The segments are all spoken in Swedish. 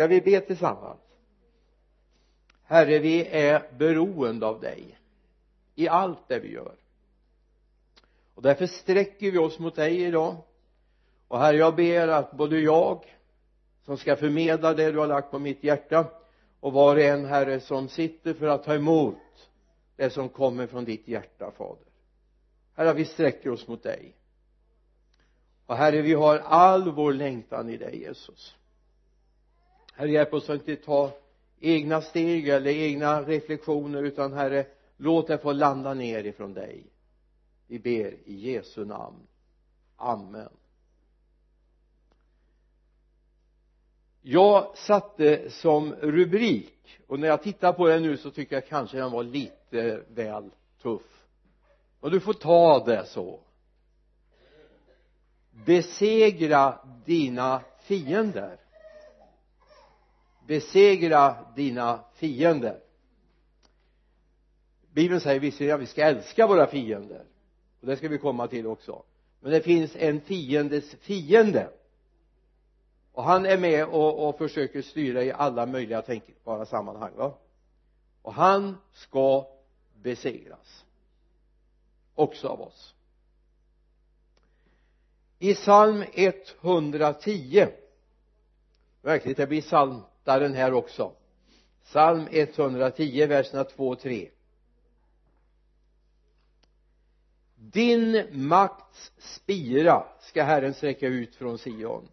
ska vi be tillsammans? Herre vi är beroende av dig i allt det vi gör. Och därför sträcker vi oss mot dig idag. Och herre jag ber att både jag som ska förmedla det du har lagt på mitt hjärta och var och en herre som sitter för att ta emot det som kommer från ditt hjärta fader. Herre vi sträcker oss mot dig. Och herre vi har all vår längtan i dig Jesus herre hjälp oss att inte ta egna steg eller egna reflektioner utan herre låt det få landa ner ifrån dig. Vi ber i Jesu namn. Amen. Jag satte som rubrik och när jag tittar på den nu så tycker jag kanske den var lite väl tuff. Och du får ta det så. Besegra dina fiender besegra dina fiender. Bibeln säger visserligen att vi ska älska våra fiender och det ska vi komma till också men det finns en fiendes fiende. Och han är med och, och försöker styra i alla möjliga tänkbara sammanhang va? Och han ska besegras. Också av oss. I psalm 110 verkligen det blir psalm den här också. Psalm 110 verserna 2 och 3 din makts spira ska Herren sträcka ut från Sion.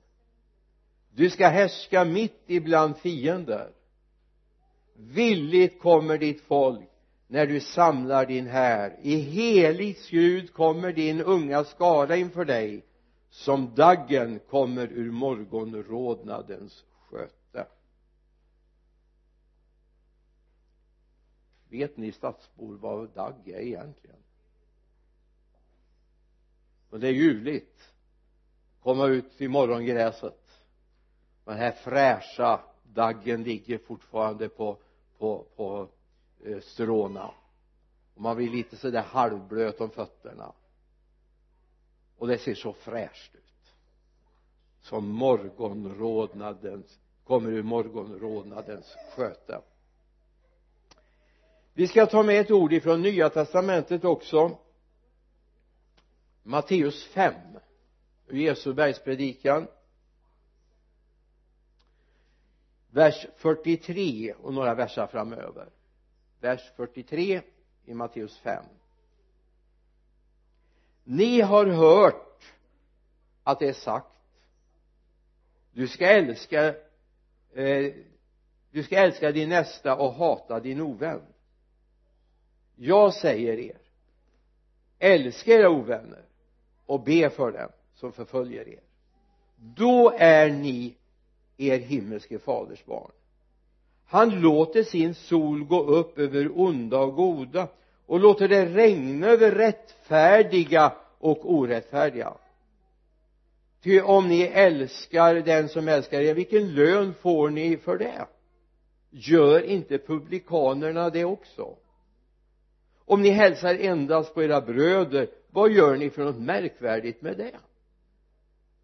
Du ska härska mitt ibland fiender. Villigt kommer ditt folk när du samlar din här. I helig skrud kommer din unga skara inför dig som daggen kommer ur morgonrodnadens sköt vet ni stadsbor vad dagg är egentligen? Och det är ljuvligt. Komma ut i morgongräset. Den här fräscha daggen ligger fortfarande på på, på eh, stråna. Och man blir lite sådär halvblöt om fötterna. Och det ser så fräscht ut. Som morgonrodnadens kommer ur morgonrodnadens sköte vi ska ta med ett ord ifrån nya testamentet också. Matteus 5 Jesu bergspredikan. Vers 43 och några versar framöver. Vers 43 i Matteus 5 ni har hört att det är sagt du ska älska eh, du ska älska din nästa och hata din ovän jag säger er älska era ovänner och be för dem som förföljer er. Då är ni er himmelske faders barn. Han låter sin sol gå upp över onda och goda och låter det regna över rättfärdiga och orättfärdiga. Ty om ni älskar den som älskar er vilken lön får ni för det? Gör inte publikanerna det också? Om ni hälsar endast på era bröder vad gör ni för något märkvärdigt med det?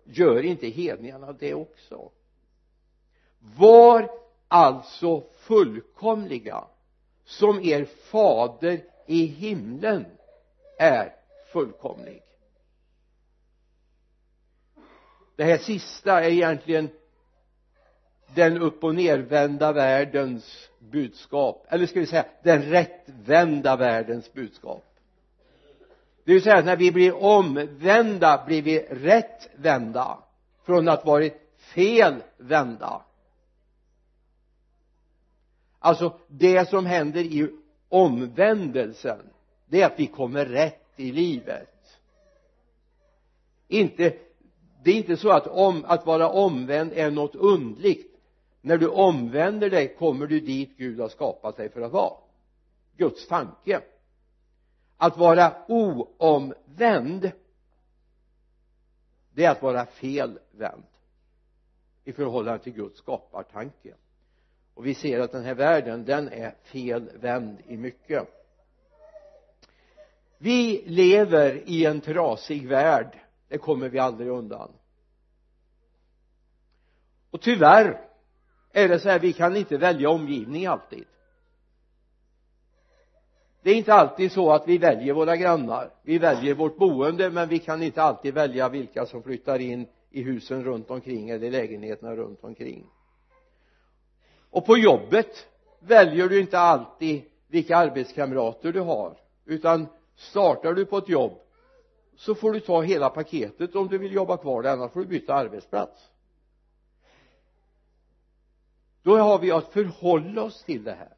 Gör inte hedningarna det också? Var alltså fullkomliga som er fader i himlen är fullkomlig. Det här sista är egentligen den upp och nervända världens budskap eller ska vi säga den rättvända världens budskap? Det vill säga att när vi blir omvända blir vi rättvända från att varit felvända. Alltså det som händer i omvändelsen det är att vi kommer rätt i livet. Inte det är inte så att, om, att vara omvänd är något undligt när du omvänder dig kommer du dit Gud har skapat dig för att vara. Guds tanke. Att vara oomvänd det är att vara felvänd i förhållande till Guds skapartanke. Och vi ser att den här världen den är felvänd i mycket. Vi lever i en trasig värld. Det kommer vi aldrig undan. Och tyvärr är det så här vi kan inte välja omgivning alltid? Det är inte alltid så att vi väljer våra grannar. Vi väljer vårt boende men vi kan inte alltid välja vilka som flyttar in i husen runt omkring eller i lägenheterna runt omkring. Och på jobbet väljer du inte alltid vilka arbetskamrater du har utan startar du på ett jobb så får du ta hela paketet om du vill jobba kvar där annars får du byta arbetsplats då har vi att förhålla oss till det här.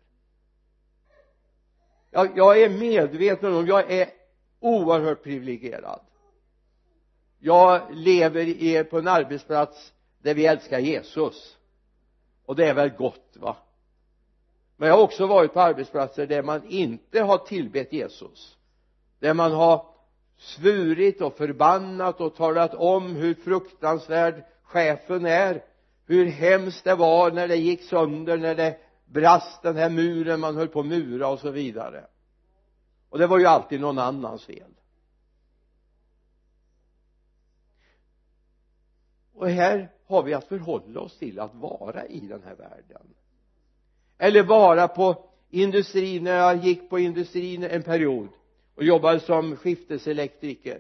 Jag, jag är medveten om jag är oerhört privilegierad. Jag lever i, på en arbetsplats där vi älskar Jesus. Och det är väl gott va? Men jag har också varit på arbetsplatser där man inte har tillbett Jesus. Där man har svurit och förbannat och talat om hur fruktansvärd chefen är hur hemskt det var när det gick sönder när det brast den här muren man höll på att mura och så vidare. Och det var ju alltid någon annans fel. Och här har vi att förhålla oss till att vara i den här världen. Eller vara på industrin när jag gick på industrin en period och jobbade som skifteselektriker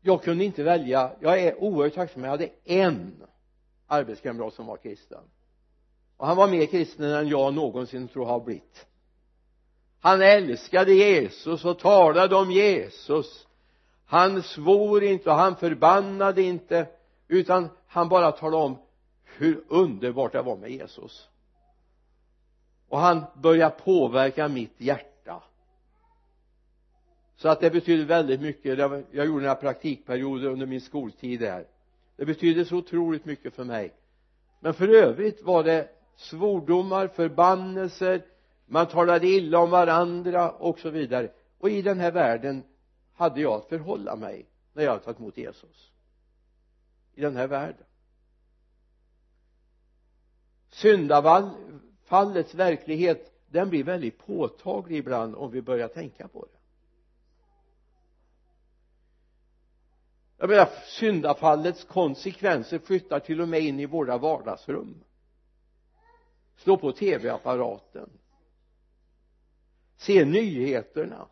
jag kunde inte välja. Jag är oerhört tacksam. Jag hade en arbetskamrat som var kristen. Och han var mer kristen än jag någonsin tror har blivit. Han älskade Jesus och talade om Jesus. Han svor inte och han förbannade inte utan han bara talade om hur underbart det var med Jesus. Och han började påverka mitt hjärta så att det betyder väldigt mycket. Jag gjorde några praktikperioder under min skoltid där. Det betydde så otroligt mycket för mig. Men för övrigt var det svordomar, förbannelser. Man talade illa om varandra och så vidare. Och i den här världen hade jag att förhålla mig när jag hade tagit emot Jesus. I den här världen. Syndafallets verklighet den blir väldigt påtaglig ibland om vi börjar tänka på det. Jag menar syndafallets konsekvenser flyttar till och med in i våra vardagsrum. Slå på tv-apparaten. Se nyheterna.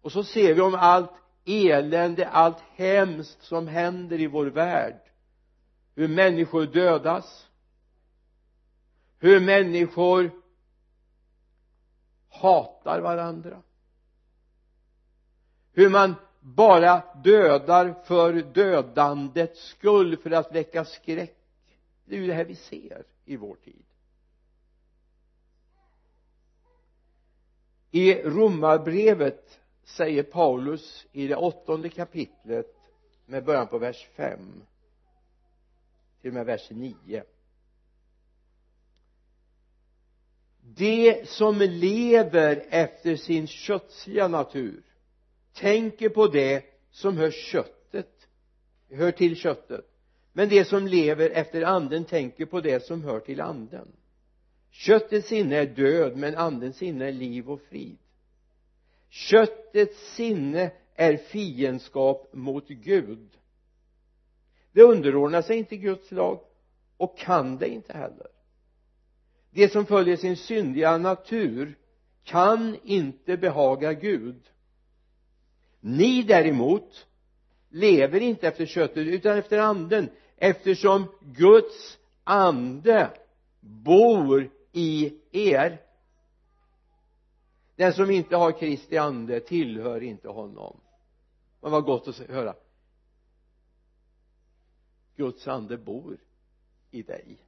Och så ser vi om allt elände, allt hemskt som händer i vår värld. Hur människor dödas. Hur människor hatar varandra. Hur man bara dödar för dödandets skull för att väcka skräck. Det är ju det här vi ser i vår tid. I romarbrevet säger Paulus i det åttonde kapitlet med början på vers 5 till och med vers 9 de som lever efter sin kötsliga natur tänker på det som hör köttet hör till köttet men de som lever efter anden tänker på det som hör till anden. Köttets sinne är död men andens sinne är liv och frid. Köttets sinne är fiendskap mot Gud. Det underordnar sig inte Guds lag och kan det inte heller. Det som följer sin syndiga natur kan inte behaga Gud ni däremot lever inte efter köttet utan efter anden eftersom Guds ande bor i er. Den som inte har Kristi ande tillhör inte honom. Men vad gott att höra. Guds ande bor i dig.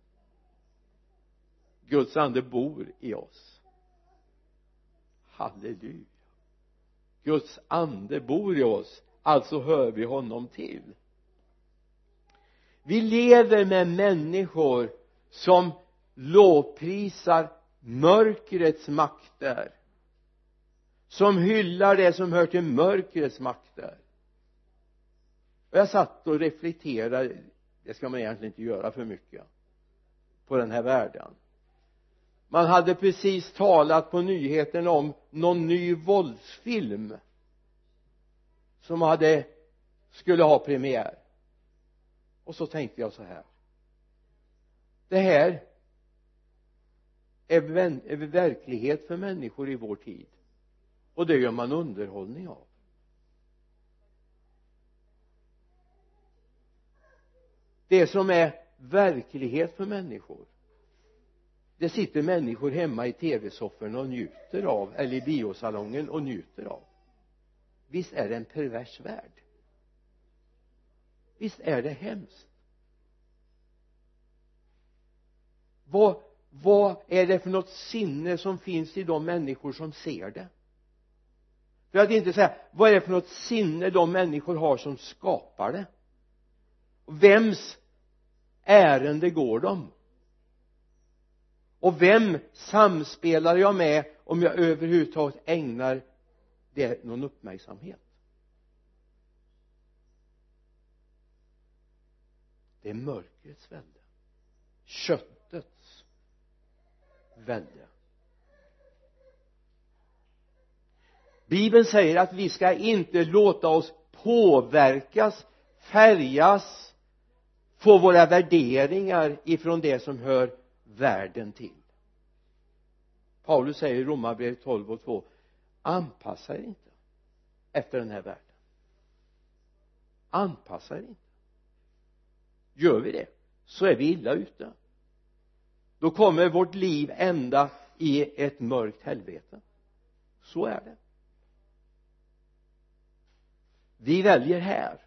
Guds ande bor i oss. Halleluja. Guds ande bor i oss alltså hör vi honom till. Vi lever med människor som lovprisar mörkrets makter som hyllar det som hör till mörkrets makter. Och jag satt och reflekterade det ska man egentligen inte göra för mycket på den här världen man hade precis talat på nyheterna om någon ny våldsfilm som hade skulle ha premiär. Och så tänkte jag så här. Det här är, är verklighet för människor i vår tid. Och det gör man underhållning av. Det som är verklighet för människor det sitter människor hemma i tv-sofforna och njuter av eller i biosalongen och njuter av. Visst är det en pervers värld? Visst är det hemskt? Vad vad är det för något sinne som finns i de människor som ser det? För att inte säga vad är det för något sinne de människor har som skapar det? Vems ärende går de? Och vem samspelar jag med om jag överhuvudtaget ägnar det någon uppmärksamhet? Det är mörkrets välde. Köttets välde. Bibeln säger att vi ska inte låta oss påverkas färgas få våra värderingar ifrån det som hör världen till. Paulus säger i Romarbrevet 12 och 2 anpassa er inte efter den här världen. Anpassa er inte. Gör vi det så är vi illa ute. Då kommer vårt liv ända i ett mörkt helvete. Så är det. Vi väljer här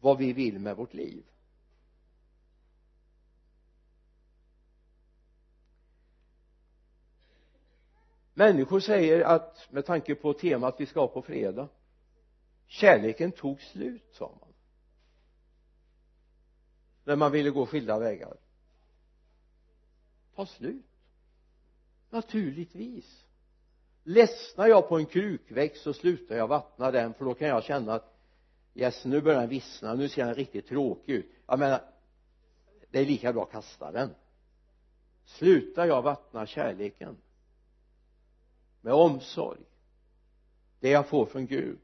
vad vi vill med vårt liv. Människor säger att med tanke på temat vi ska ha på fredag kärleken tog slut sa man. När man ville gå skilda vägar. Ta slut. Naturligtvis. Ledsnar jag på en krukväxt så slutar jag vattna den för då kan jag känna att yes nu börjar den vissna nu ser den riktigt tråkig ut. Jag menar det är lika bra att kasta den. Slutar jag vattna kärleken? Med omsorg. Det jag får från Gud.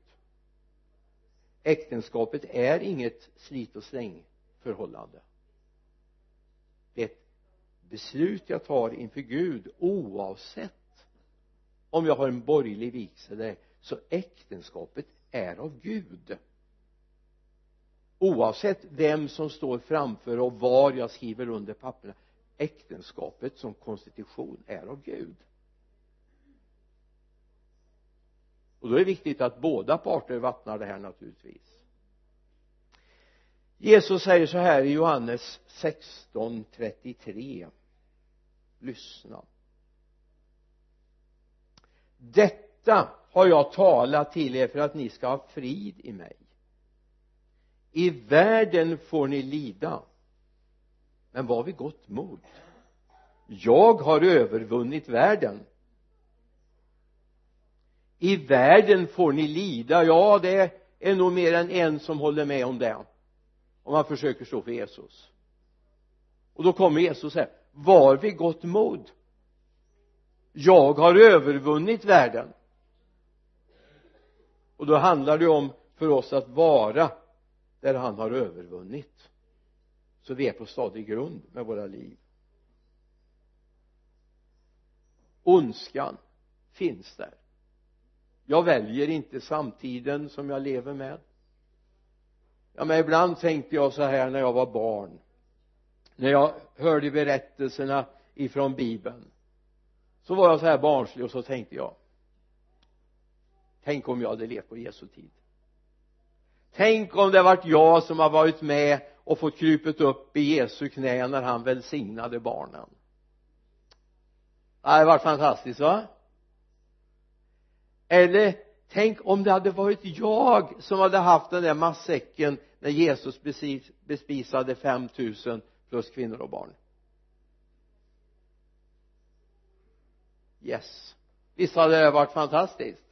Äktenskapet är inget slit och släng förhållande. Det är ett beslut jag tar inför Gud oavsett om jag har en borgerlig vigsel eller så äktenskapet är av Gud. Oavsett vem som står framför och var jag skriver under papperna äktenskapet som konstitution är av Gud. Och då är det viktigt att båda parter vattnar det här naturligtvis. Jesus säger så här i Johannes 16.33 lyssna. Detta har jag talat till er för att ni ska ha frid i mig. I världen får ni lida men var vid gott mod. Jag har övervunnit världen i världen får ni lida. Ja det är nog mer än en som håller med om det. Om man försöker stå för Jesus. Och då kommer Jesus här. Var vid gott mod. Jag har övervunnit världen. Och då handlar det om för oss att vara där han har övervunnit. Så vi är på stadig grund med våra liv. Ondskan finns där jag väljer inte samtiden som jag lever med. Ja men ibland tänkte jag så här när jag var barn. När jag hörde berättelserna ifrån bibeln. Så var jag så här barnslig och så tänkte jag tänk om jag hade levt på Jesu tid. Tänk om det varit jag som har varit med och fått krypet upp i Jesu knä när han välsignade barnen. Det hade varit fantastiskt va? Eller tänk om det hade varit jag som hade haft den där matsäcken när Jesus bespisade 5000 plus kvinnor och barn. Yes. Visst hade det varit fantastiskt?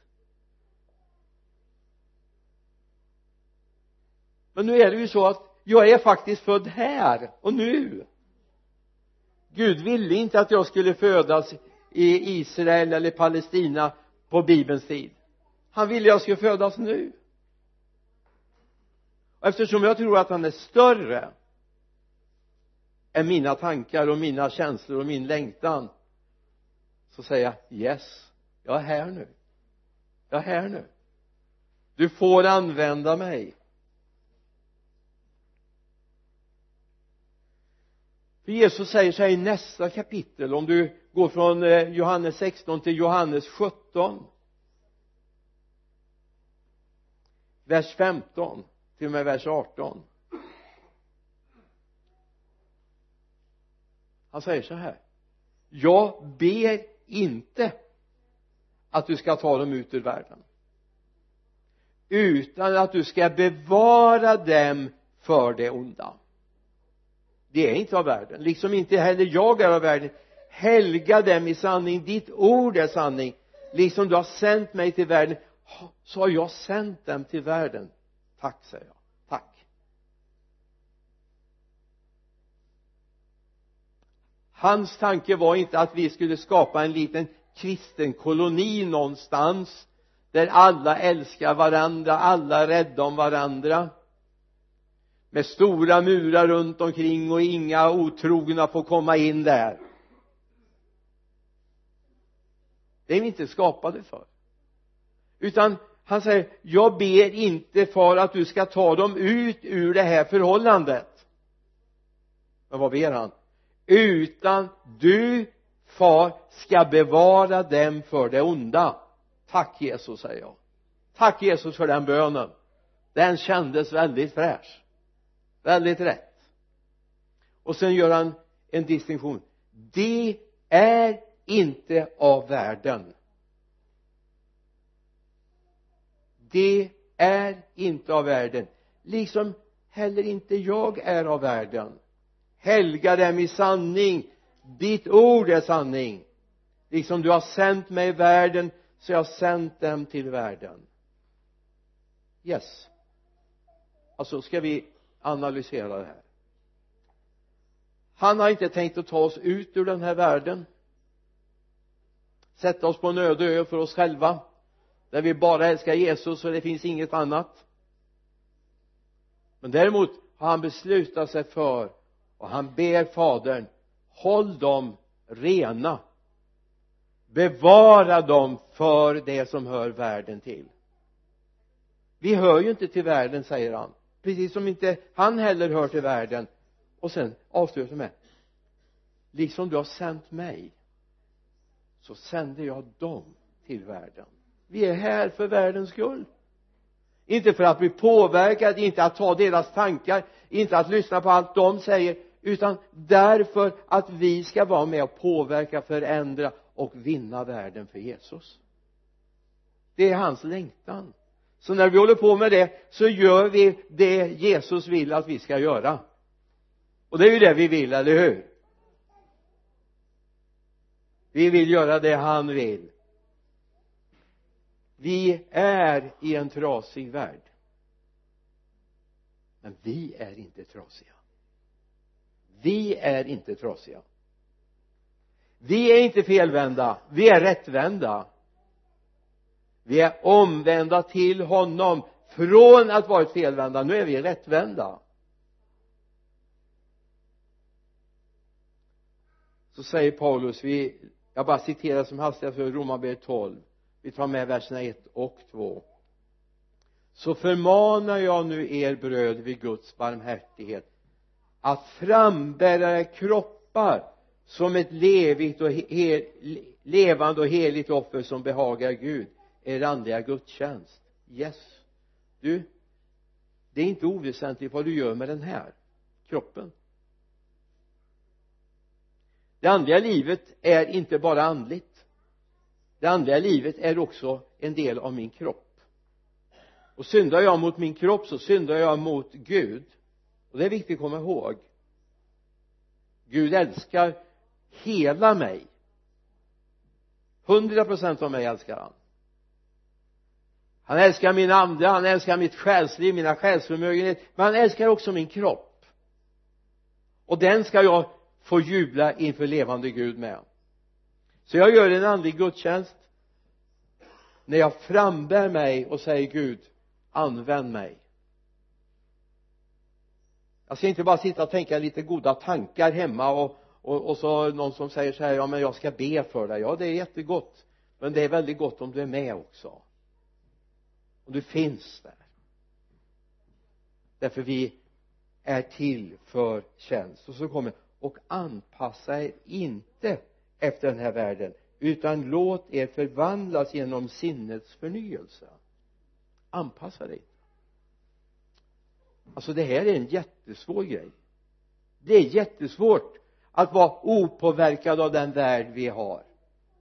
Men nu är det ju så att jag är faktiskt född här och nu. Gud ville inte att jag skulle födas i Israel eller Palestina på bibelns tid. Han ville jag skulle födas nu. Och eftersom jag tror att han är större än mina tankar och mina känslor och min längtan så säger jag yes jag är här nu. Jag är här nu. Du får använda mig för Jesus säger så här i nästa kapitel om du går från eh, Johannes 16 till Johannes 17 vers 15 till och med vers 18 han säger så här. Jag ber inte att du ska ta dem ut ur världen utan att du ska bevara dem för det onda det är inte av världen. Liksom inte heller jag är av världen. Helga dem i sanning. Ditt ord är sanning. Liksom du har sänt mig till världen. Så har jag sänt dem till världen. Tack säger jag. Tack. Hans tanke var inte att vi skulle skapa en liten kristen koloni någonstans där alla älskar varandra, alla är rädda om varandra med stora murar runt omkring och inga otrogna får komma in där. Det är vi inte skapade för. Utan han säger jag ber inte för att du ska ta dem ut ur det här förhållandet. Men vad ber han? Utan du far ska bevara dem för det onda. Tack Jesus säger jag. Tack Jesus för den bönen. Den kändes väldigt fräsch väldigt rätt. Och sen gör han en distinktion. Det är inte av världen. Det är inte av världen. Liksom heller inte jag är av världen. Helga dem i sanning. Ditt ord är sanning. Liksom du har sänt mig i världen så jag har sänt dem till världen. Yes. Alltså ska vi analysera det här. Han har inte tänkt att ta oss ut ur den här världen. Sätta oss på en öde ö för oss själva. Där vi bara älskar Jesus och det finns inget annat. Men däremot har han beslutat sig för och han ber fadern håll dem rena. Bevara dem för det som hör världen till. Vi hör ju inte till världen säger han precis som inte han heller hör till världen. Och sen avslutar med liksom du har sänt mig så sänder jag dem till världen. Vi är här för världens skull. Inte för att bli påverkade, inte att ta deras tankar inte att lyssna på allt de säger utan därför att vi ska vara med och påverka, förändra och vinna världen för Jesus. Det är hans längtan så när vi håller på med det så gör vi det Jesus vill att vi ska göra. Och det är ju det vi vill, eller hur? Vi vill göra det han vill. Vi är i en trasig värld. Men vi är inte trasiga. Vi är inte trasiga. Vi är inte felvända. Vi är rättvända vi är omvända till honom från att varit felvända. Nu är vi rättvända. Så säger Paulus vi jag bara citerar som hastigast från Romarbrevet 12 vi tar med verserna 1 och 2 så förmanar jag nu er bröder vid Guds barmhärtighet att frambära era kroppar som ett levigt och levande och heligt offer som behagar Gud er andliga gudstjänst. Yes. Du det är inte oväsentligt vad du gör med den här kroppen. Det andliga livet är inte bara andligt. Det andliga livet är också en del av min kropp. Och syndar jag mot min kropp så syndar jag mot Gud. Och det är viktigt att komma ihåg. Gud älskar hela mig. Hundra procent av mig älskar han han älskar min ande, han älskar mitt själsliv, mina själsförmögenhet men han älskar också min kropp. Och den ska jag få jubla inför levande Gud med. Så jag gör en andlig gudstjänst. När jag frambär mig och säger Gud använd mig. Jag ska inte bara sitta och tänka lite goda tankar hemma och, och, och så någon som säger så här ja men jag ska be för dig. Ja det är jättegott. Men det är väldigt gott om du är med också och du finns där. Därför vi är till för tjänst. Och så kommer och anpassa er inte efter den här världen utan låt er förvandlas genom sinnets förnyelse. Anpassa dig. Alltså det här är en jättesvår grej. Det är jättesvårt att vara opåverkad av den värld vi har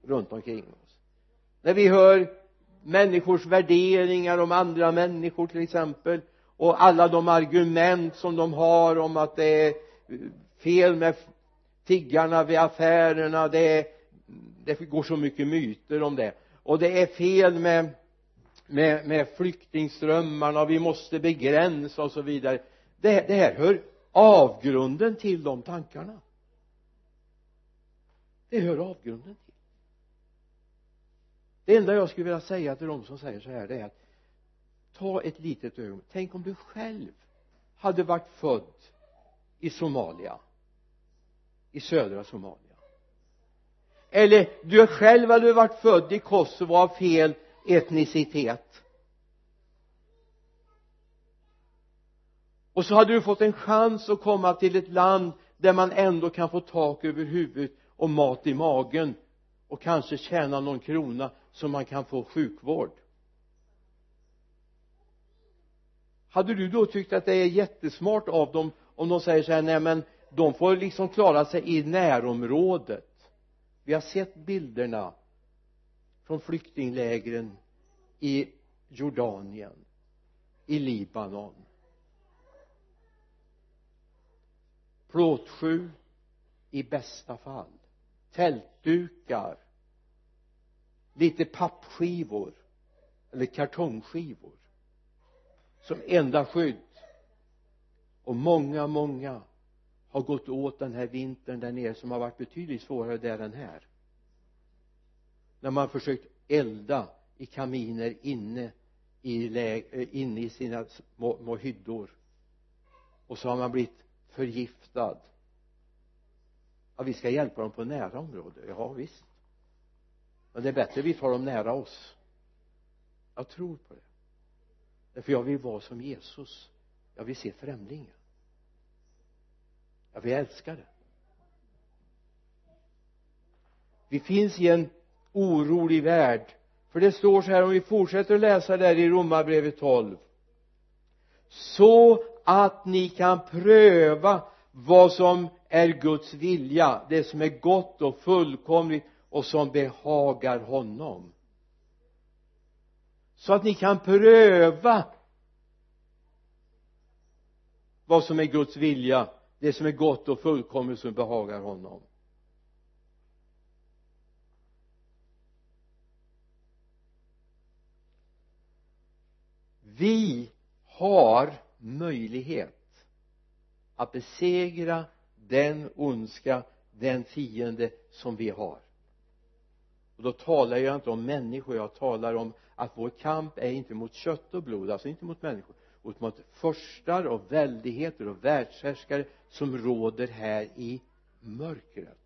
runt omkring oss. När vi hör människors värderingar om andra människor till exempel och alla de argument som de har om att det är fel med tiggarna vid affärerna det är det går så mycket myter om det. Och det är fel med med, med flyktingströmmarna och vi måste begränsa och så vidare. Det, det här hör avgrunden till de tankarna. Det hör avgrunden till det enda jag skulle vilja säga till de som säger så här det är att ta ett litet ögonblick. Tänk om du själv hade varit född i Somalia. I södra Somalia. Eller du själv hade varit född i Kosovo av fel etnicitet. Och så hade du fått en chans att komma till ett land där man ändå kan få tak över huvudet och mat i magen och kanske tjäna någon krona så man kan få sjukvård. Hade du då tyckt att det är jättesmart av dem om de säger så här nej men de får liksom klara sig i närområdet. Vi har sett bilderna från flyktinglägren i Jordanien i Libanon. Plåtskjul i bästa fall. Tältdukar lite pappskivor eller kartongskivor som enda skydd. Och många många har gått åt den här vintern där nere som har varit betydligt svårare där än här. När man försökt elda i kaminer inne i, läg, eh, inne i sina små, små hyddor. Och så har man blivit förgiftad. Ja vi ska hjälpa dem på nära område. Ja visst men det är bättre vi tar dem nära oss. Jag tror på det. Därför jag vill vara som Jesus. Jag vill se främlingen. Jag vill älska det vi finns i en orolig värld. För det står så här om vi fortsätter att läsa där i romarbrevet 12 så att ni kan pröva vad som är Guds vilja det som är gott och fullkomligt och som behagar honom. Så att ni kan pröva vad som är Guds vilja det som är gott och fullkomligt som behagar honom. Vi har möjlighet att besegra den ondska den fiende som vi har och då talar jag inte om människor jag talar om att vår kamp är inte mot kött och blod alltså inte mot människor utan mot förstar och väldigheter och världshärskare som råder här i mörkret.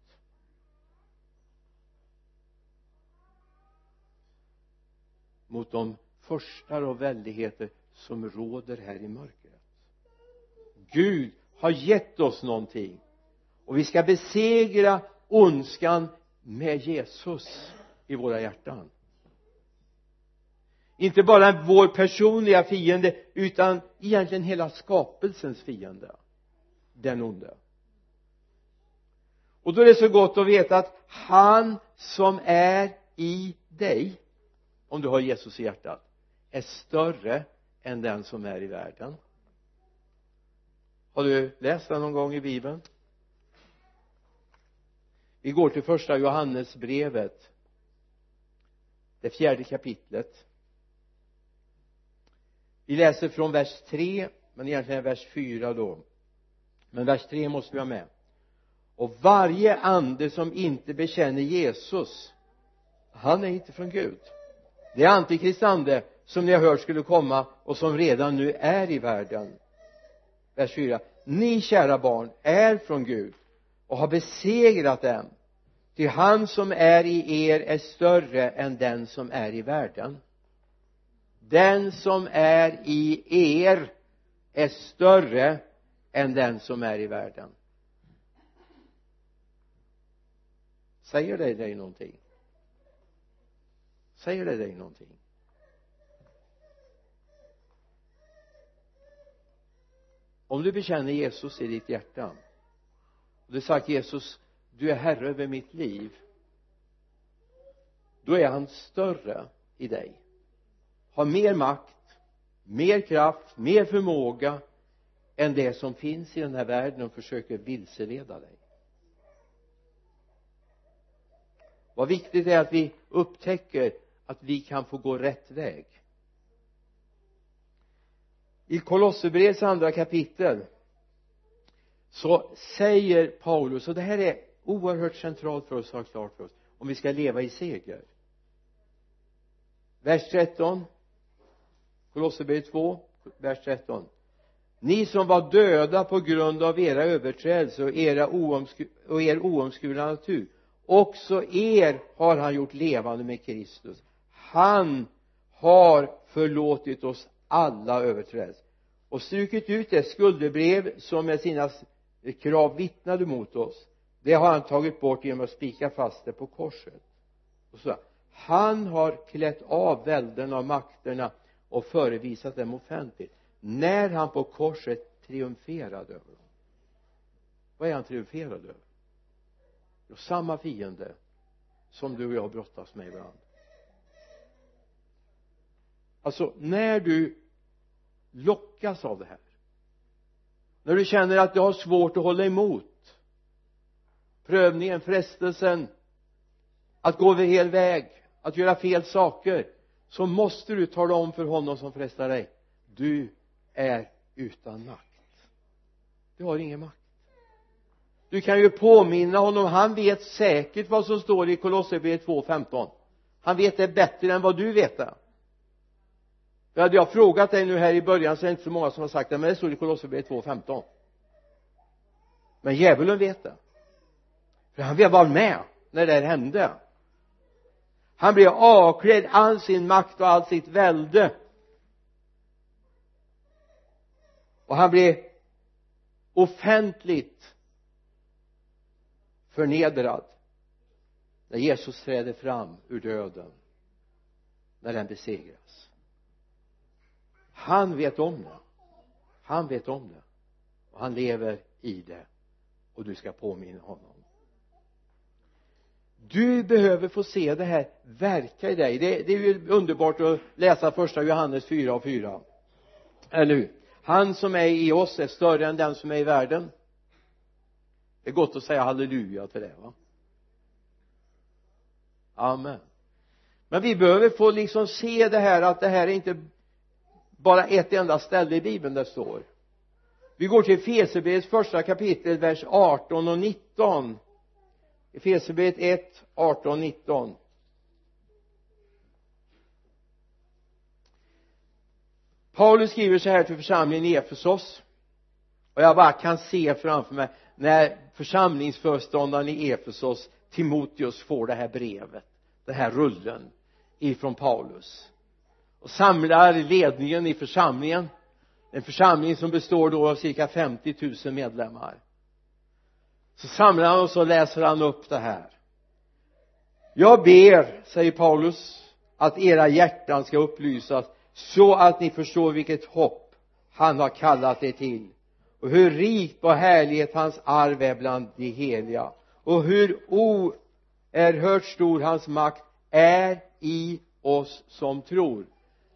Mot de förstar och väldigheter som råder här i mörkret. Gud har gett oss någonting och vi ska besegra ondskan med Jesus i våra hjärtan. Inte bara vår personliga fiende utan egentligen hela skapelsens fiende. Den onde. Och då är det så gott att veta att han som är i dig om du har Jesus i hjärtat är större än den som är i världen. Har du läst det någon gång i bibeln? Vi går till första Johannesbrevet det fjärde kapitlet. Vi läser från vers 3 men egentligen vers 4 då. Men vers 3 måste vi ha med. Och varje ande som inte bekänner Jesus han är inte från Gud. Det är antikrist ande som ni har hört skulle komma och som redan nu är i världen. Vers 4 ni kära barn är från Gud och har besegrat dem ty han som är i er är större än den som är i världen. Den som är i er är större än den som är i världen. Säger det dig någonting? Säger det dig någonting? Om du bekänner Jesus i ditt hjärta och du sagt Jesus du är herre över mitt liv då är han större i dig. Har mer makt mer kraft, mer förmåga än det som finns i den här världen och försöker vilseleda dig. Vad viktigt är att vi upptäcker att vi kan få gå rätt väg. I Kolosserbrevets andra kapitel så säger Paulus och det här är oerhört centralt för oss att ha klart för oss om vi ska leva i seger. Vers 13 Kolosserbrevet 2 vers 13 ni som var döda på grund av era överträdelser och, era oomsku och er oomskurna natur också er har han gjort levande med Kristus. Han har förlåtit oss alla överträdelser. Och strukit ut det skuldebrev som med sina krav vittnade mot oss det har han tagit bort genom att spika fast det på korset. Och så han har klätt av välden av makterna och förevisat dem offentligt. När han på korset triumferade över dem. Vad är han triumferad över? Jo samma fiende som du och jag brottas med ibland. Alltså när du lockas av det här när du känner att du har svårt att hålla emot prövningen, frestelsen att gå över hel väg att göra fel saker så måste du tala om för honom som frestar dig du är utan makt. Du har ingen makt. Du kan ju påminna honom han vet säkert vad som står i Kolosserbrevet 2.15 han vet det bättre än vad du vet det. Jag hade jag frågat dig nu här i början så är det inte så många som har sagt det men det står i Kolosserbrevet 2.15 men djävulen vet det för han var med när det här hände. Han blev avklädd all sin makt och all sitt välde. Och han blev offentligt förnedrad när Jesus träder fram ur döden när den besegras. Han vet om det. Han vet om det. Och han lever i det. Och du ska påminna honom du behöver få se det här verka i dig. Det, det är ju underbart att läsa första Johannes 4 och 4 eller hur? Han som är i oss är större än den som är i världen. Det är gott att säga halleluja till det va? Amen. Men vi behöver få liksom se det här att det här är inte bara ett enda ställe i bibeln det står. Vi går till Efesierbrevets första kapitel vers 18 och 19 Efesierbrevet 1, 18, 19 Paulus skriver så här till församlingen i Efesos. Och jag bara kan se framför mig när församlingsföreståndaren i Efesos Timoteus får det här brevet den här rullen ifrån Paulus. Och samlar ledningen i församlingen en församling som består då av cirka 50 000 medlemmar så samlar han och så läser han upp det här. Jag ber säger Paulus att era hjärtan ska upplysas så att ni förstår vilket hopp han har kallat er till. Och hur rikt på härlighet hans arv är bland de heliga. Och hur oerhört stor hans makt är i oss som tror.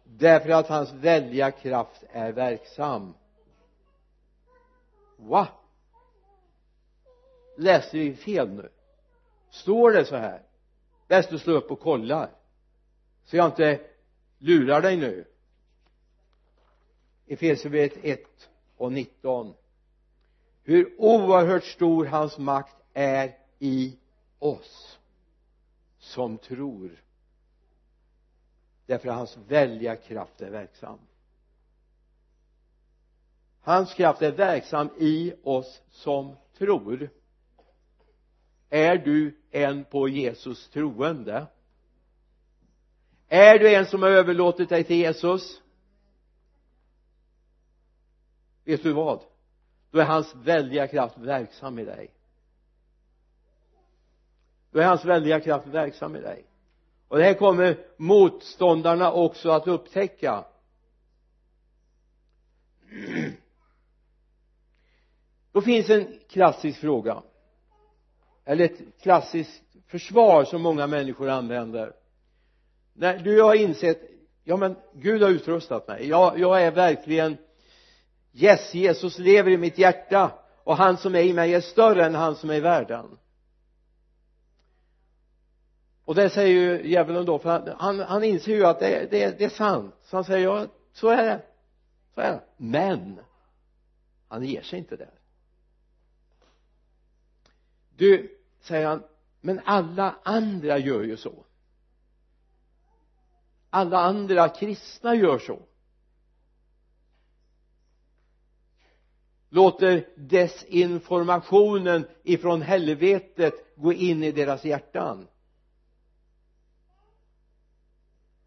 Därför att hans väldiga kraft är verksam. Va läser vi fel nu? Står det så här? Bäst du slår upp och kollar så jag inte lurar dig nu. Efesierbrevet 1 och 19 hur oerhört stor hans makt är i oss som tror. Därför att hans väldiga kraft är verksam. Hans kraft är verksam i oss som tror är du en på Jesus troende? Är du en som har överlåtit dig till Jesus? Vet du vad? Då är hans väldiga kraft verksam i dig. Då är hans väldiga kraft verksam i dig. Och det här kommer motståndarna också att upptäcka. Då finns en klassisk fråga eller ett klassiskt försvar som många människor använder. När du har insett ja men Gud har utrustat mig. Jag, jag är verkligen yes Jesus lever i mitt hjärta. Och han som är i mig är större än han som är i världen. Och det säger ju djävulen då för han, han, han inser ju att det, det, det är sant. Så han säger ja så är det. Så är det. Men han ger sig inte där. Du säger han men alla andra gör ju så. Alla andra kristna gör så. Låter desinformationen ifrån helvetet gå in i deras hjärtan.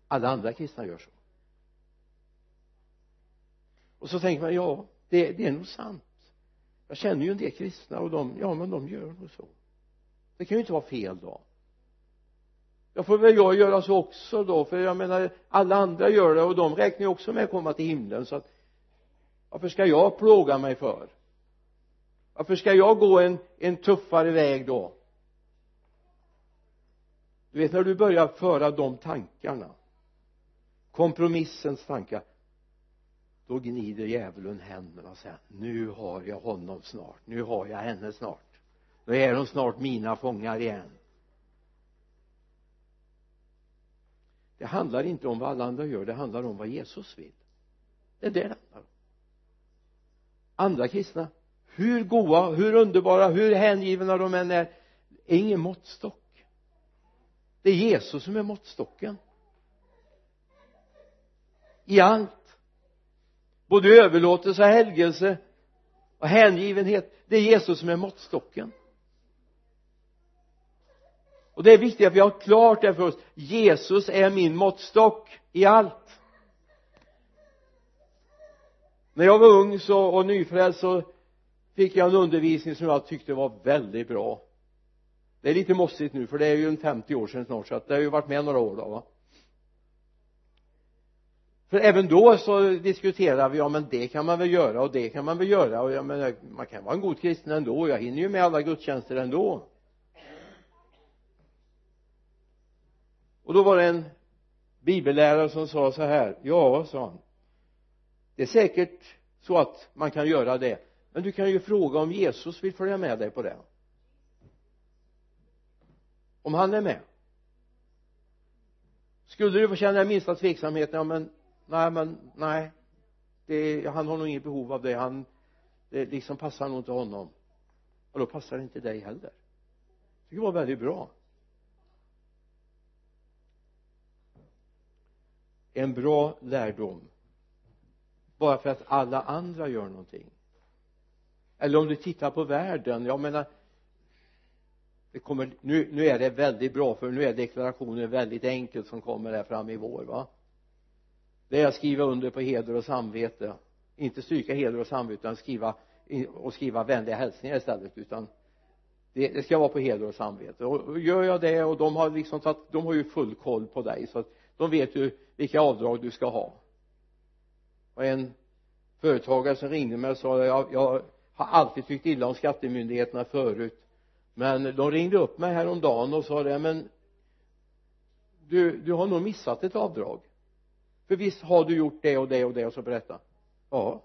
Alla andra kristna gör så. Och så tänker man ja det, det är nog sant. Jag känner ju en del kristna och de ja men de gör nog så det kan ju inte vara fel då. Då får väl jag göra så också då för jag menar alla andra gör det och de räknar ju också med att komma till himlen så att varför ska jag plåga mig för? Varför ska jag gå en, en tuffare väg då? Du vet när du börjar föra de tankarna kompromissens tankar då gnider djävulen händerna och säger nu har jag honom snart nu har jag henne snart då är de snart mina fångar igen. Det handlar inte om vad alla andra gör det handlar om vad Jesus vill. Det är det det handlar om. Andra kristna hur goa, hur underbara, hur hängivna de än är är ingen måttstock. Det är Jesus som är måttstocken. I allt. Både överlåtelse och helgelse och hängivenhet det är Jesus som är måttstocken och det är viktigt att vi har klart det för oss. Jesus är min måttstock i allt. När jag var ung så, och nyfrälst så fick jag en undervisning som jag tyckte var väldigt bra. Det är lite mossigt nu för det är ju en 50 år sedan snart så att det har ju varit med några år då va. För även då så diskuterade vi ja men det kan man väl göra och det kan man väl göra. Och jag menar man kan vara en god kristen ändå. Jag hinner ju med alla gudstjänster ändå. Och då var det en bibellärare som sa så här ja sa han. Det är säkert så att man kan göra det men du kan ju fråga om Jesus vill följa med dig på det. Om han är med. Skulle du få känna den minsta tveksamhet ja men nej men nej. Det, han har nog inget behov av det. Han det liksom passar nog inte honom. Och då passar det inte dig heller. Det var väldigt bra. En bra lärdom. Bara för att alla andra gör någonting. Eller om du tittar på världen jag menar det kommer, nu, nu är det väldigt bra för nu är deklarationen väldigt enkel som kommer här fram i vår va? Det är att skriva under på heder och samvete. Inte stryka heder och samvete utan skriva och skriva vänliga hälsningar istället utan det, det ska vara på heder och samvete. Och gör jag det och de har liksom tagit, de har ju full koll på dig så att de vet ju vilka avdrag du ska ha. Och en företagare som ringde mig och sa jag, jag har alltid tyckt illa om skattemyndigheterna förut. Men de ringde upp mig häromdagen och sa det men du, du har nog missat ett avdrag. För visst har du gjort det och det och det. Och så berätta. Ja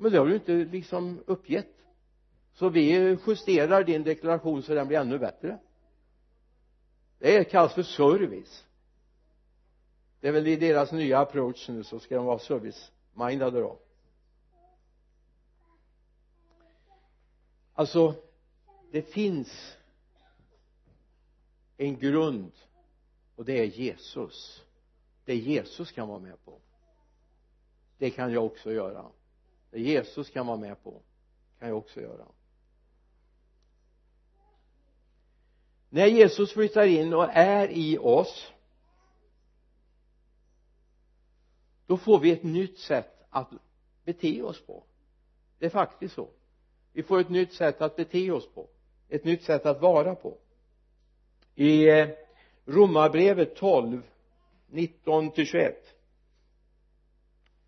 men det har du inte liksom uppgett. Så vi justerar din deklaration så den blir ännu bättre. Det kallas för service det är väl i deras nya approach nu så ska de vara service-mindade då. Alltså det finns en grund och det är Jesus. Det Jesus kan vara med på. Det kan jag också göra. Det Jesus kan vara med på kan jag också göra. När Jesus flyttar in och är i oss då får vi ett nytt sätt att bete oss på. Det är faktiskt så. Vi får ett nytt sätt att bete oss på. Ett nytt sätt att vara på. I eh, romarbrevet 12 19 till 21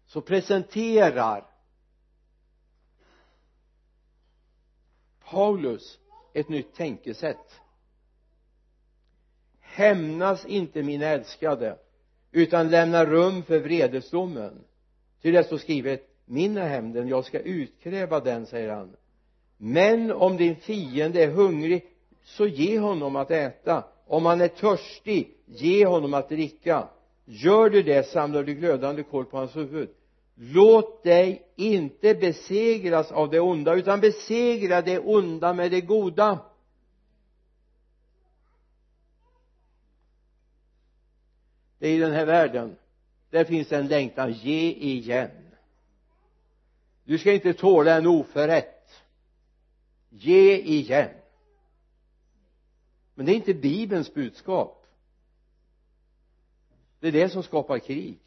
så presenterar Paulus ett nytt tänkesätt. Hämnas inte mina älskade utan lämna rum för vredesdomen. Till det står skrivet min är hämnden jag ska utkräva den säger han. Men om din fiende är hungrig så ge honom att äta. Om han är törstig ge honom att dricka. Gör du det samlar du glödande kol på hans huvud. Låt dig inte besegras av det onda utan besegra det onda med det goda. Det är i den här världen. Där finns en längtan ge igen. Du ska inte tåla en oförrätt. Ge igen. Men det är inte bibelns budskap. Det är det som skapar krig.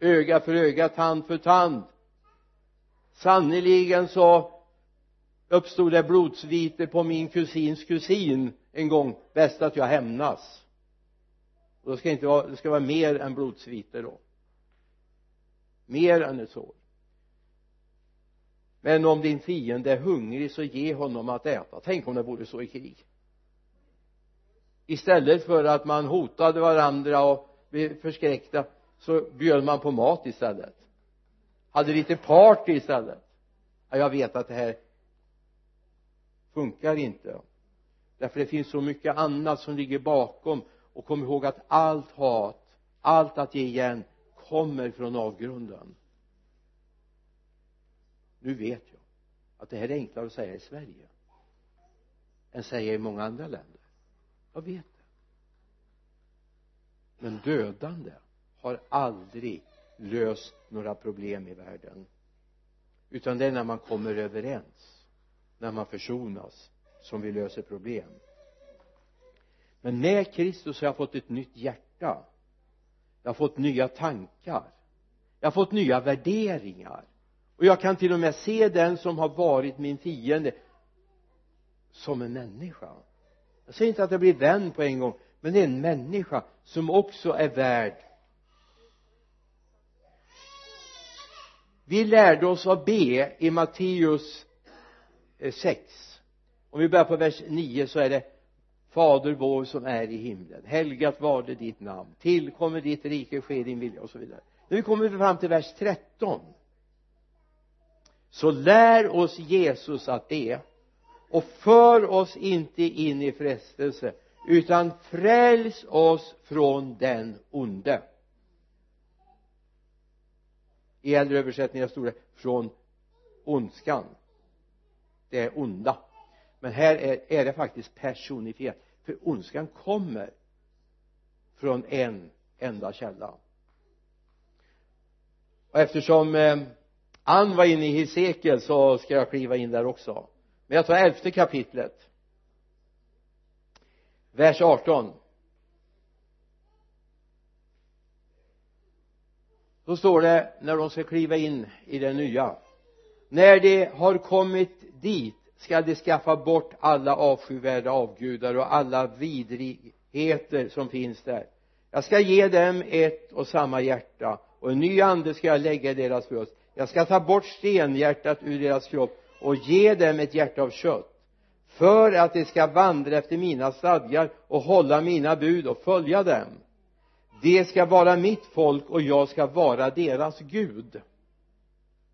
Öga för öga, tand för tand. Sannerligen så uppstod det blodsvite på min kusins kusin en gång bäst att jag hämnas och det ska inte vara, det ska vara mer än blodsviter då. Mer än ett sår. Men om din fiende är hungrig så ge honom att äta. Tänk om det vore så i krig. Istället för att man hotade varandra och blev förskräckta så bjöd man på mat istället. Hade lite party istället. Ja, jag vet att det här funkar inte. Därför det finns så mycket annat som ligger bakom och kom ihåg att allt hat allt att ge igen kommer från avgrunden. Nu vet jag att det här är enklare att säga i Sverige än säga i många andra länder. Jag vet det. Men dödande har aldrig löst några problem i världen. Utan det är när man kommer överens när man försonas som vi löser problem men med Kristus har jag fått ett nytt hjärta. Jag har fått nya tankar. Jag har fått nya värderingar. Och jag kan till och med se den som har varit min fiende som en människa. Jag säger inte att jag blir vän på en gång men det är en människa som också är värd. Vi lärde oss att be i Matteus eh, 6 om vi börjar på vers 9 så är det fader vår som är i himlen. Helgat varde ditt namn. Tillkommer ditt rike ske din vilja och så vidare. När vi kommer fram till vers 13 så lär oss Jesus att be och för oss inte in i frestelse utan fräls oss från den onde. I äldre översättningar stod det från ondskan. Det är onda. Men här är, är det faktiskt personifierat för ondskan kommer från en enda källa. Och eftersom eh, Ann var inne i Hesekiel så ska jag kliva in där också. Men jag tar elfte kapitlet. Vers 18 då står det när de ska kliva in i det nya. När de har kommit dit ska de skaffa bort alla avskyvärda avgudar och alla vidrigheter som finns där? Jag ska ge dem ett och samma hjärta och en ny ande ska jag lägga i deras bröst. Jag ska ta bort stenhjärtat ur deras kropp och ge dem ett hjärta av kött för att de ska vandra efter mina stadgar och hålla mina bud och följa dem. De ska vara mitt folk och jag ska vara deras Gud.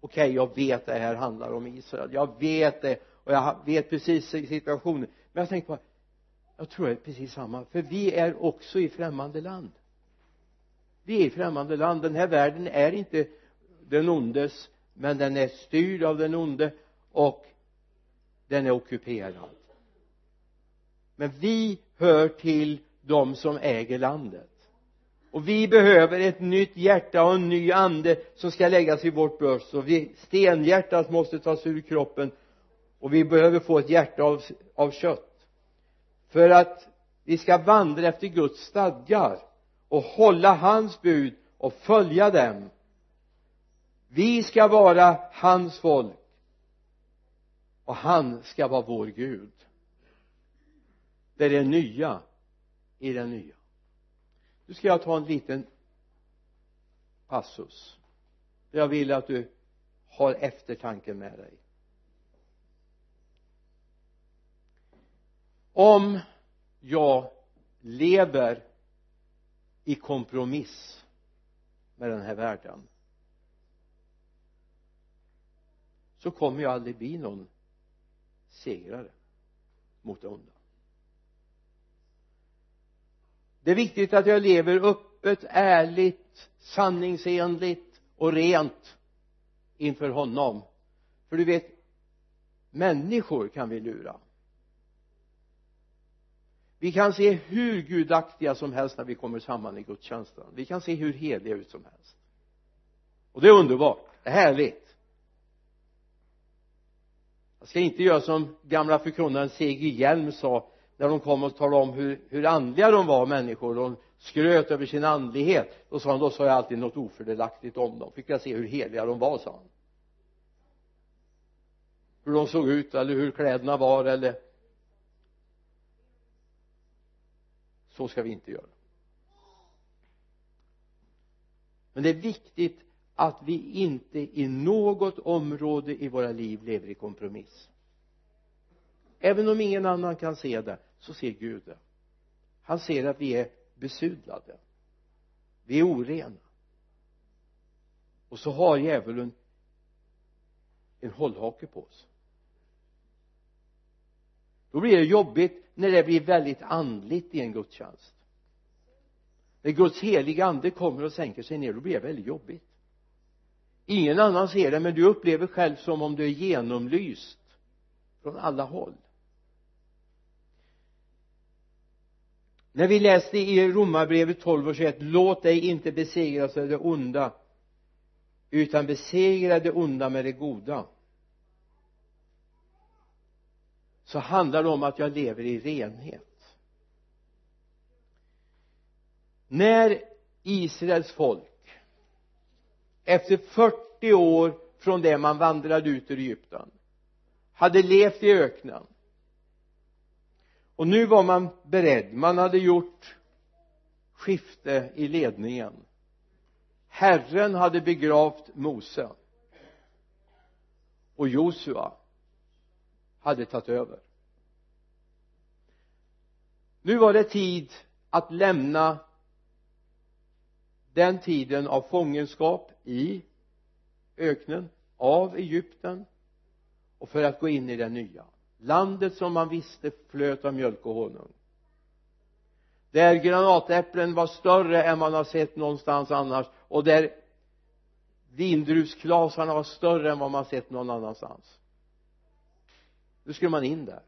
Okej okay, jag vet det här handlar om Israel. Jag vet det och jag vet precis situationen. Men jag tänkte på jag tror det är precis samma. För vi är också i främmande land. Vi är i främmande land. Den här världen är inte den ondes men den är styrd av den onde och den är ockuperad. Men vi hör till de som äger landet. Och vi behöver ett nytt hjärta och en ny ande som ska läggas i vårt bröst. Och vi, stenhjärtat måste tas ur kroppen och vi behöver få ett hjärta av, av kött. För att vi ska vandra efter Guds stadgar och hålla hans bud och följa dem. Vi ska vara hans folk. Och han ska vara vår Gud. Det är det nya i det nya. Nu ska jag ta en liten passus. Jag vill att du har eftertanken med dig. Om jag lever i kompromiss med den här världen så kommer jag aldrig bli någon segrare mot det onda. Det är viktigt att jag lever öppet, ärligt, sanningsenligt och rent inför honom. För du vet människor kan vi lura vi kan se hur gudaktiga som helst när vi kommer samman i gudstjänsten. Vi kan se hur heliga ut som helst. Och det är underbart, det är härligt. Jag ska inte göra som gamla förkunnaren C.G. Hjelm sa när de kom och talade om hur, hur andliga de var människor. De skröt över sin andlighet. Då sa han då sa jag alltid något ofördelaktigt om dem. Fick jag se hur heliga de var sa han. Hur de såg ut eller hur kläderna var eller så ska vi inte göra. Men det är viktigt att vi inte i något område i våra liv lever i kompromiss. Även om ingen annan kan se det så ser Gud det. Han ser att vi är besudlade. Vi är orena. Och så har djävulen en hållhake på oss. Då blir det jobbigt när det blir väldigt andligt i en gudstjänst. När Guds heliga ande kommer och sänker sig ner då blir det väldigt jobbigt. Ingen annan ser det men du upplever själv som om du är genomlyst från alla håll. När vi läste i romarbrevet 12 och 21 låt dig inte besegras av det onda utan besegra det onda med det goda. Så handlar det om att jag lever i renhet. När Israels folk efter 40 år från det man vandrade ut ur Egypten hade levt i öknen och nu var man beredd man hade gjort skifte i ledningen. Herren hade begravt Mose och Josua hade tagit över. Nu var det tid att lämna den tiden av fångenskap i öknen av Egypten och för att gå in i det nya. Landet som man visste flöt av mjölk och honung. Där granatäpplen var större än man har sett någonstans annars och där vindruvsklasarna var större än vad man sett någon annanstans nu skulle man in där.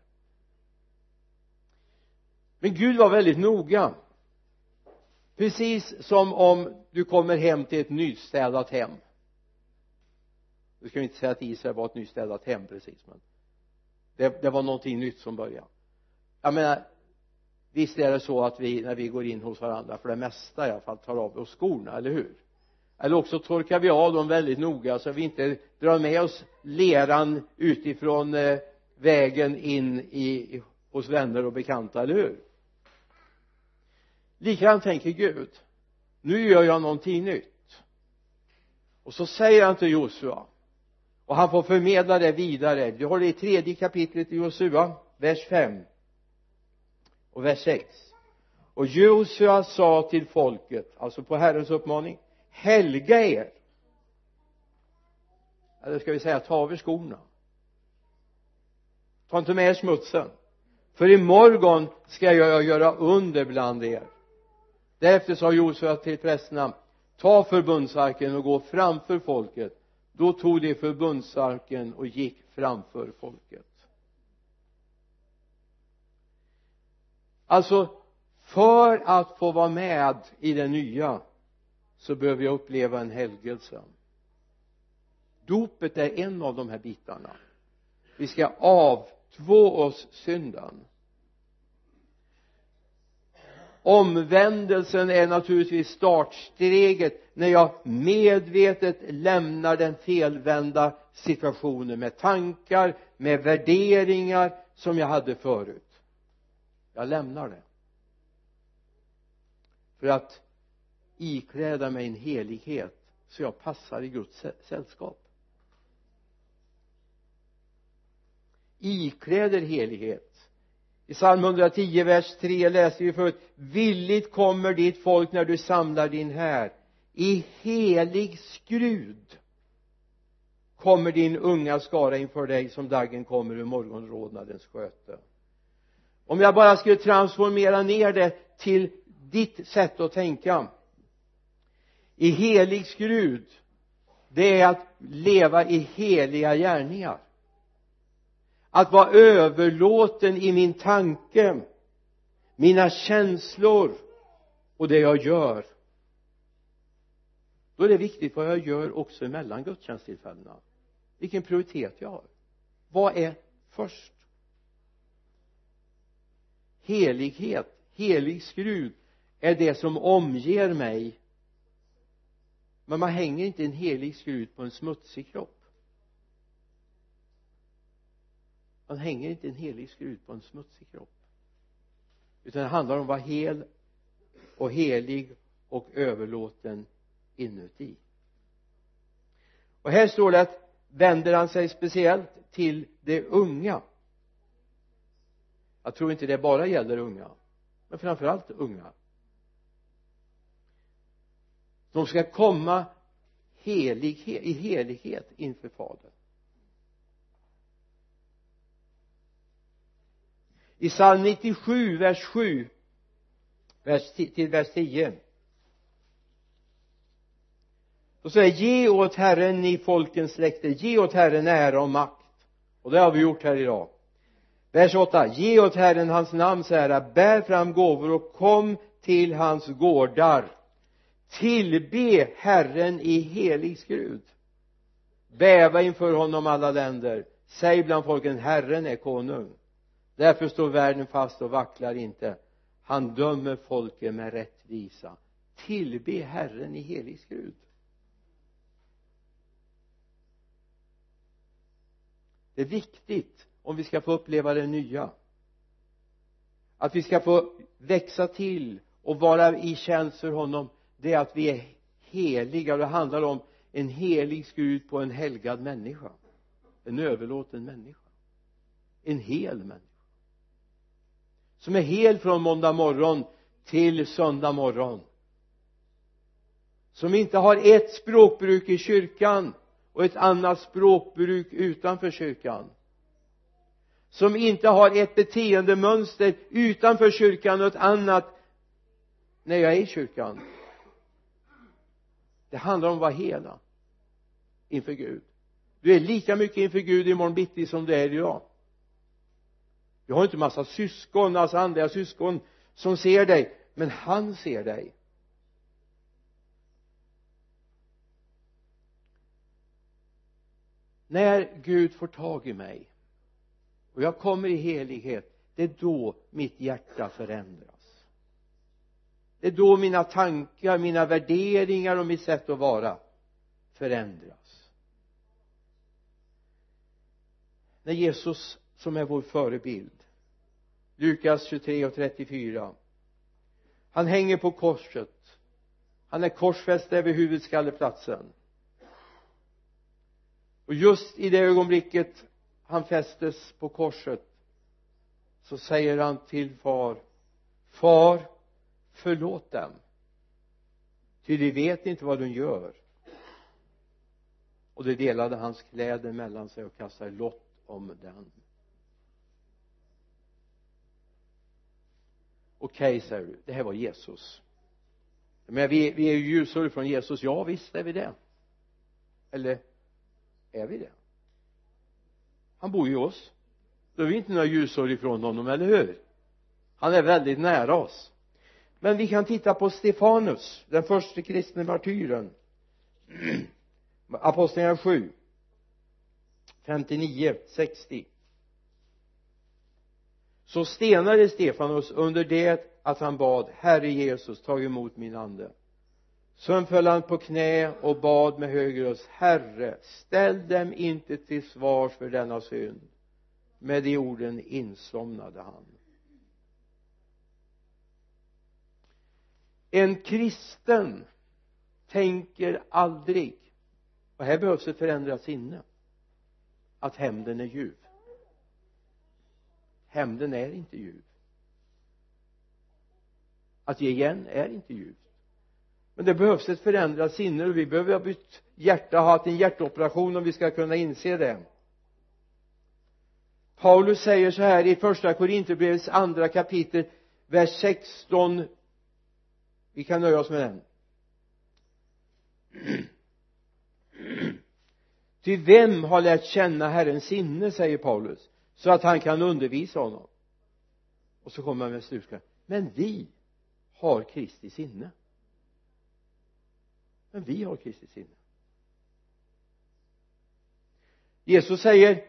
Men Gud var väldigt noga. Precis som om du kommer hem till ett nystädat hem. Nu ska vi inte säga att Israel var ett nystädat hem precis men det, det var någonting nytt som började jag menar visst är det så att vi när vi går in hos varandra för det mesta i alla fall tar av oss skorna, eller hur? Eller också torkar vi av dem väldigt noga så att vi inte drar med oss leran utifrån eh, vägen in i, hos vänner och bekanta, eller hur? Likadant tänker Gud. Nu gör jag någonting nytt. Och så säger han till Josua och han får förmedla det vidare. Vi har det i tredje kapitlet i Josua vers 5 och vers 6 och Josua sa till folket alltså på Herrens uppmaning helga er. Eller ska vi säga ta av er skorna ta inte med er smutsen. För imorgon ska jag göra under bland er. Därefter sa Josua till prästerna ta förbundsarken och gå framför folket. Då tog de förbundsarken och gick framför folket. Alltså för att få vara med i det nya så behöver jag uppleva en helgelse. Dopet är en av de här bitarna. Vi ska av oss syndan omvändelsen är naturligtvis startsteget när jag medvetet lämnar den felvända situationen med tankar med värderingar som jag hade förut. Jag lämnar det. För att ikläda mig en helighet så jag passar i Guds sällskap. Ikläder helighet. I psalm 110 vers 3 läser vi förut. Villigt kommer ditt folk när du samlar din här. I helig skrud kommer din unga skara inför dig som daggen kommer ur morgonrodnadens sköte. Om jag bara skulle transformera ner det till ditt sätt att tänka. I helig skrud det är att leva i heliga gärningar att vara överlåten i min tanke mina känslor och det jag gör. Då är det viktigt vad jag gör också mellan gudstjänsttillfällena. Vilken prioritet jag har. Vad är först? Helighet helig skrud är det som omger mig. Men man hänger inte en helig skrud på en smutsig kropp. Man hänger inte en helig skrud på en smutsig kropp. Utan det handlar om att vara hel och helig och överlåten inuti. Och här står det att vänder han sig speciellt till de unga. Jag tror inte det bara gäller unga men framförallt unga. De ska komma helighet, i helighet inför fadern. I psalm 97 vers 7 vers, till vers 10 då säger ge åt Herren ni folkens släkter, ge åt Herren ära och makt. Och det har vi gjort här idag. Vers 8 ge åt Herren hans namns ära bär fram gåvor och kom till hans gårdar. Tillbe Herren i helig skrud. Bäva inför honom alla länder. Säg bland folken Herren är konung därför står världen fast och vacklar inte. Han dömer folket med rättvisa. Tillbe Herren i helig skrud. Det är viktigt om vi ska få uppleva det nya. Att vi ska få växa till och vara i tjänst för honom det är att vi är heliga. Och det handlar om en helig skrud på en helgad människa. En överlåten människa. En hel människa som är hel från måndag morgon till söndag morgon. Som inte har ett språkbruk i kyrkan och ett annat språkbruk utanför kyrkan. Som inte har ett beteendemönster utanför kyrkan och ett annat när jag är i kyrkan. Det handlar om att vara hela inför Gud. Du är lika mycket inför Gud imorgon bitti som du är idag du har inte massa syskon, alltså andliga syskon som ser dig men han ser dig. När Gud får tag i mig och jag kommer i helighet det är då mitt hjärta förändras. Det är då mina tankar, mina värderingar och mitt sätt att vara förändras. När Jesus som är vår förebild. Lukas 23 och 34 han hänger på korset. Han är korsfäst över huvudskalleplatsen. Och just i det ögonblicket han fästes på korset så säger han till far far förlåt dem ty de vet inte vad de gör. Och de delade hans kläder mellan sig och kastade lott om den. Okej okay, säger du det här var Jesus. Men vi, vi är ju ljusår från Jesus. Ja visst är vi det. Eller är vi det? Han bor ju i oss. Då är vi inte några ljusår ifrån honom, eller hur? Han är väldigt nära oss. Men vi kan titta på Stefanus den första kristne martyren. Apostlagärningarna 7 59 60 så stenade Stefanus under det att han bad Herre Jesus tag emot min ande. Sen föll han på knä och bad med hög röst Herre ställ dem inte till svars för denna synd. Med de orden insomnade han. En kristen tänker aldrig och här behövs ett förändrat sinne att hämnden är djup hämnden är inte ljuv att ge igen är inte ljuvt men det behövs ett förändrat sinne och vi behöver ha bytt hjärta ha haft en hjärtoperation om vi ska kunna inse det. Paulus säger så här i första Korinthierbrevets andra kapitel vers 16 vi kan nöja oss med den. Ty vem har lärt känna Herrens sinne säger Paulus så att han kan undervisa honom. Och så kommer han med slutkläm. Men vi har Kristi sinne. Men vi har Kristi sinne. Jesus säger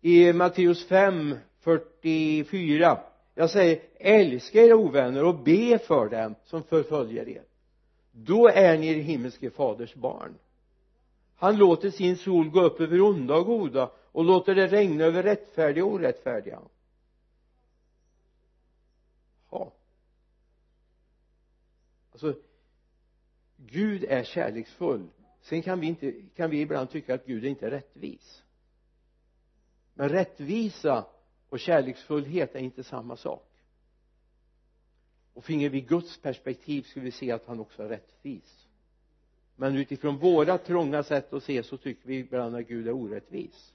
i Matteus 5 44 jag säger älska era ovänner och be för dem som förföljer er. Då är ni er himmelske faders barn. Han låter sin sol gå upp över onda och goda och låter det regna över rättfärdiga och orättfärdiga. Ja. Alltså Gud är kärleksfull. Sen kan vi inte kan vi ibland tycka att Gud inte är rättvis. Men rättvisa och kärleksfullhet är inte samma sak. Och finge vi Guds perspektiv skulle vi se att han också är rättvis. Men utifrån våra trånga sätt att se så tycker vi ibland att Gud är orättvis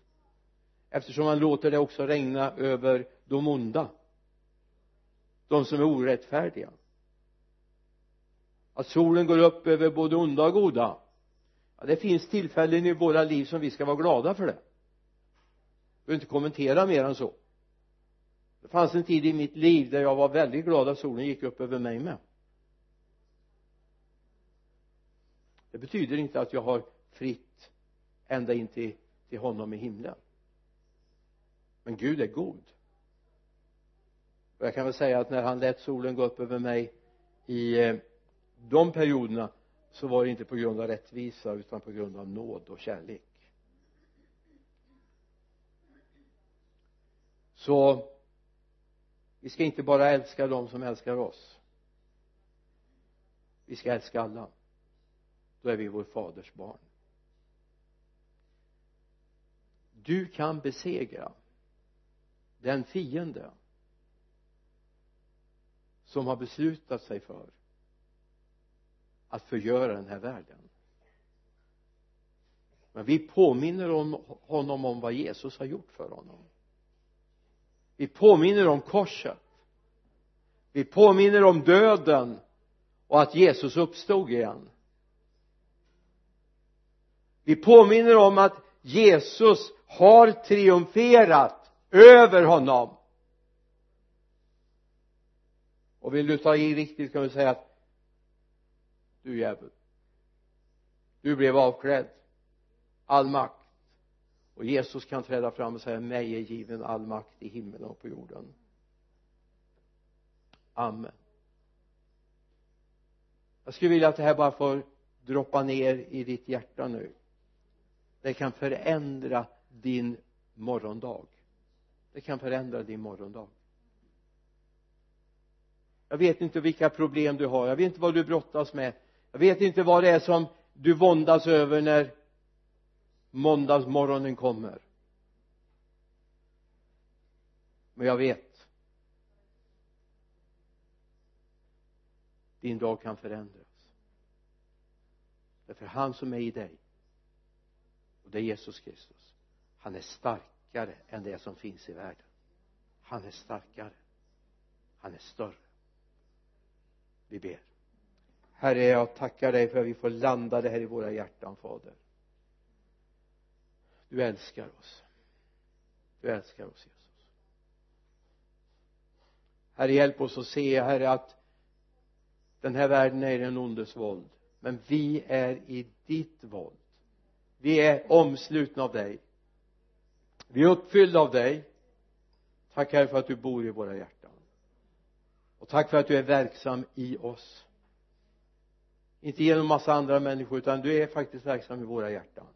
eftersom han låter det också regna över de onda. De som är orättfärdiga. Att solen går upp över både onda och goda. Ja, det finns tillfällen i våra liv som vi ska vara glada för det. Jag behöver inte kommentera mer än så. Det fanns en tid i mitt liv där jag var väldigt glad att solen gick upp över mig med. Det betyder inte att jag har fritt ända in till, till honom i himlen men Gud är god. Och jag kan väl säga att när han lät solen gå upp över mig i eh, de perioderna så var det inte på grund av rättvisa utan på grund av nåd och kärlek. Så vi ska inte bara älska dem som älskar oss. Vi ska älska alla. Då är vi vår faders barn. Du kan besegra den fiende som har beslutat sig för att förgöra den här världen. Men vi påminner om honom om vad Jesus har gjort för honom. Vi påminner om korset. Vi påminner om döden och att Jesus uppstod igen. Vi påminner om att Jesus har triumferat över honom. Och vill du ta i riktigt kan du säga att du djävul du blev avklädd. All makt. Och Jesus kan träda fram och säga mig är given all makt i himlen och på jorden. Amen. Jag skulle vilja att det här bara får droppa ner i ditt hjärta nu. Det kan förändra din morgondag det kan förändra din morgondag. Jag vet inte vilka problem du har. Jag vet inte vad du brottas med. Jag vet inte vad det är som du våndas över när måndagsmorgonen kommer. Men jag vet. Din dag kan förändras. Därför han som är i dig och det är Jesus Kristus han är stark starkare än det som finns i världen. Han är starkare. Han är större. Vi ber. Herre jag tackar dig för att vi får landa det här i våra hjärtan fader. Du älskar oss. Du älskar oss Jesus. Herre hjälp oss att se herre att den här världen är i den ondes våld men vi är i ditt våld. Vi är omslutna av dig vi är uppfyllda av dig. Tack herre för att du bor i våra hjärtan. Och tack för att du är verksam i oss. Inte genom massa andra människor utan du är faktiskt verksam i våra hjärtan.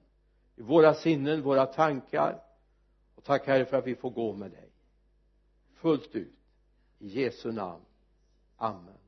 I våra sinnen, våra tankar. Och tack herre för att vi får gå med dig. Fullt ut. I Jesu namn. Amen. Amen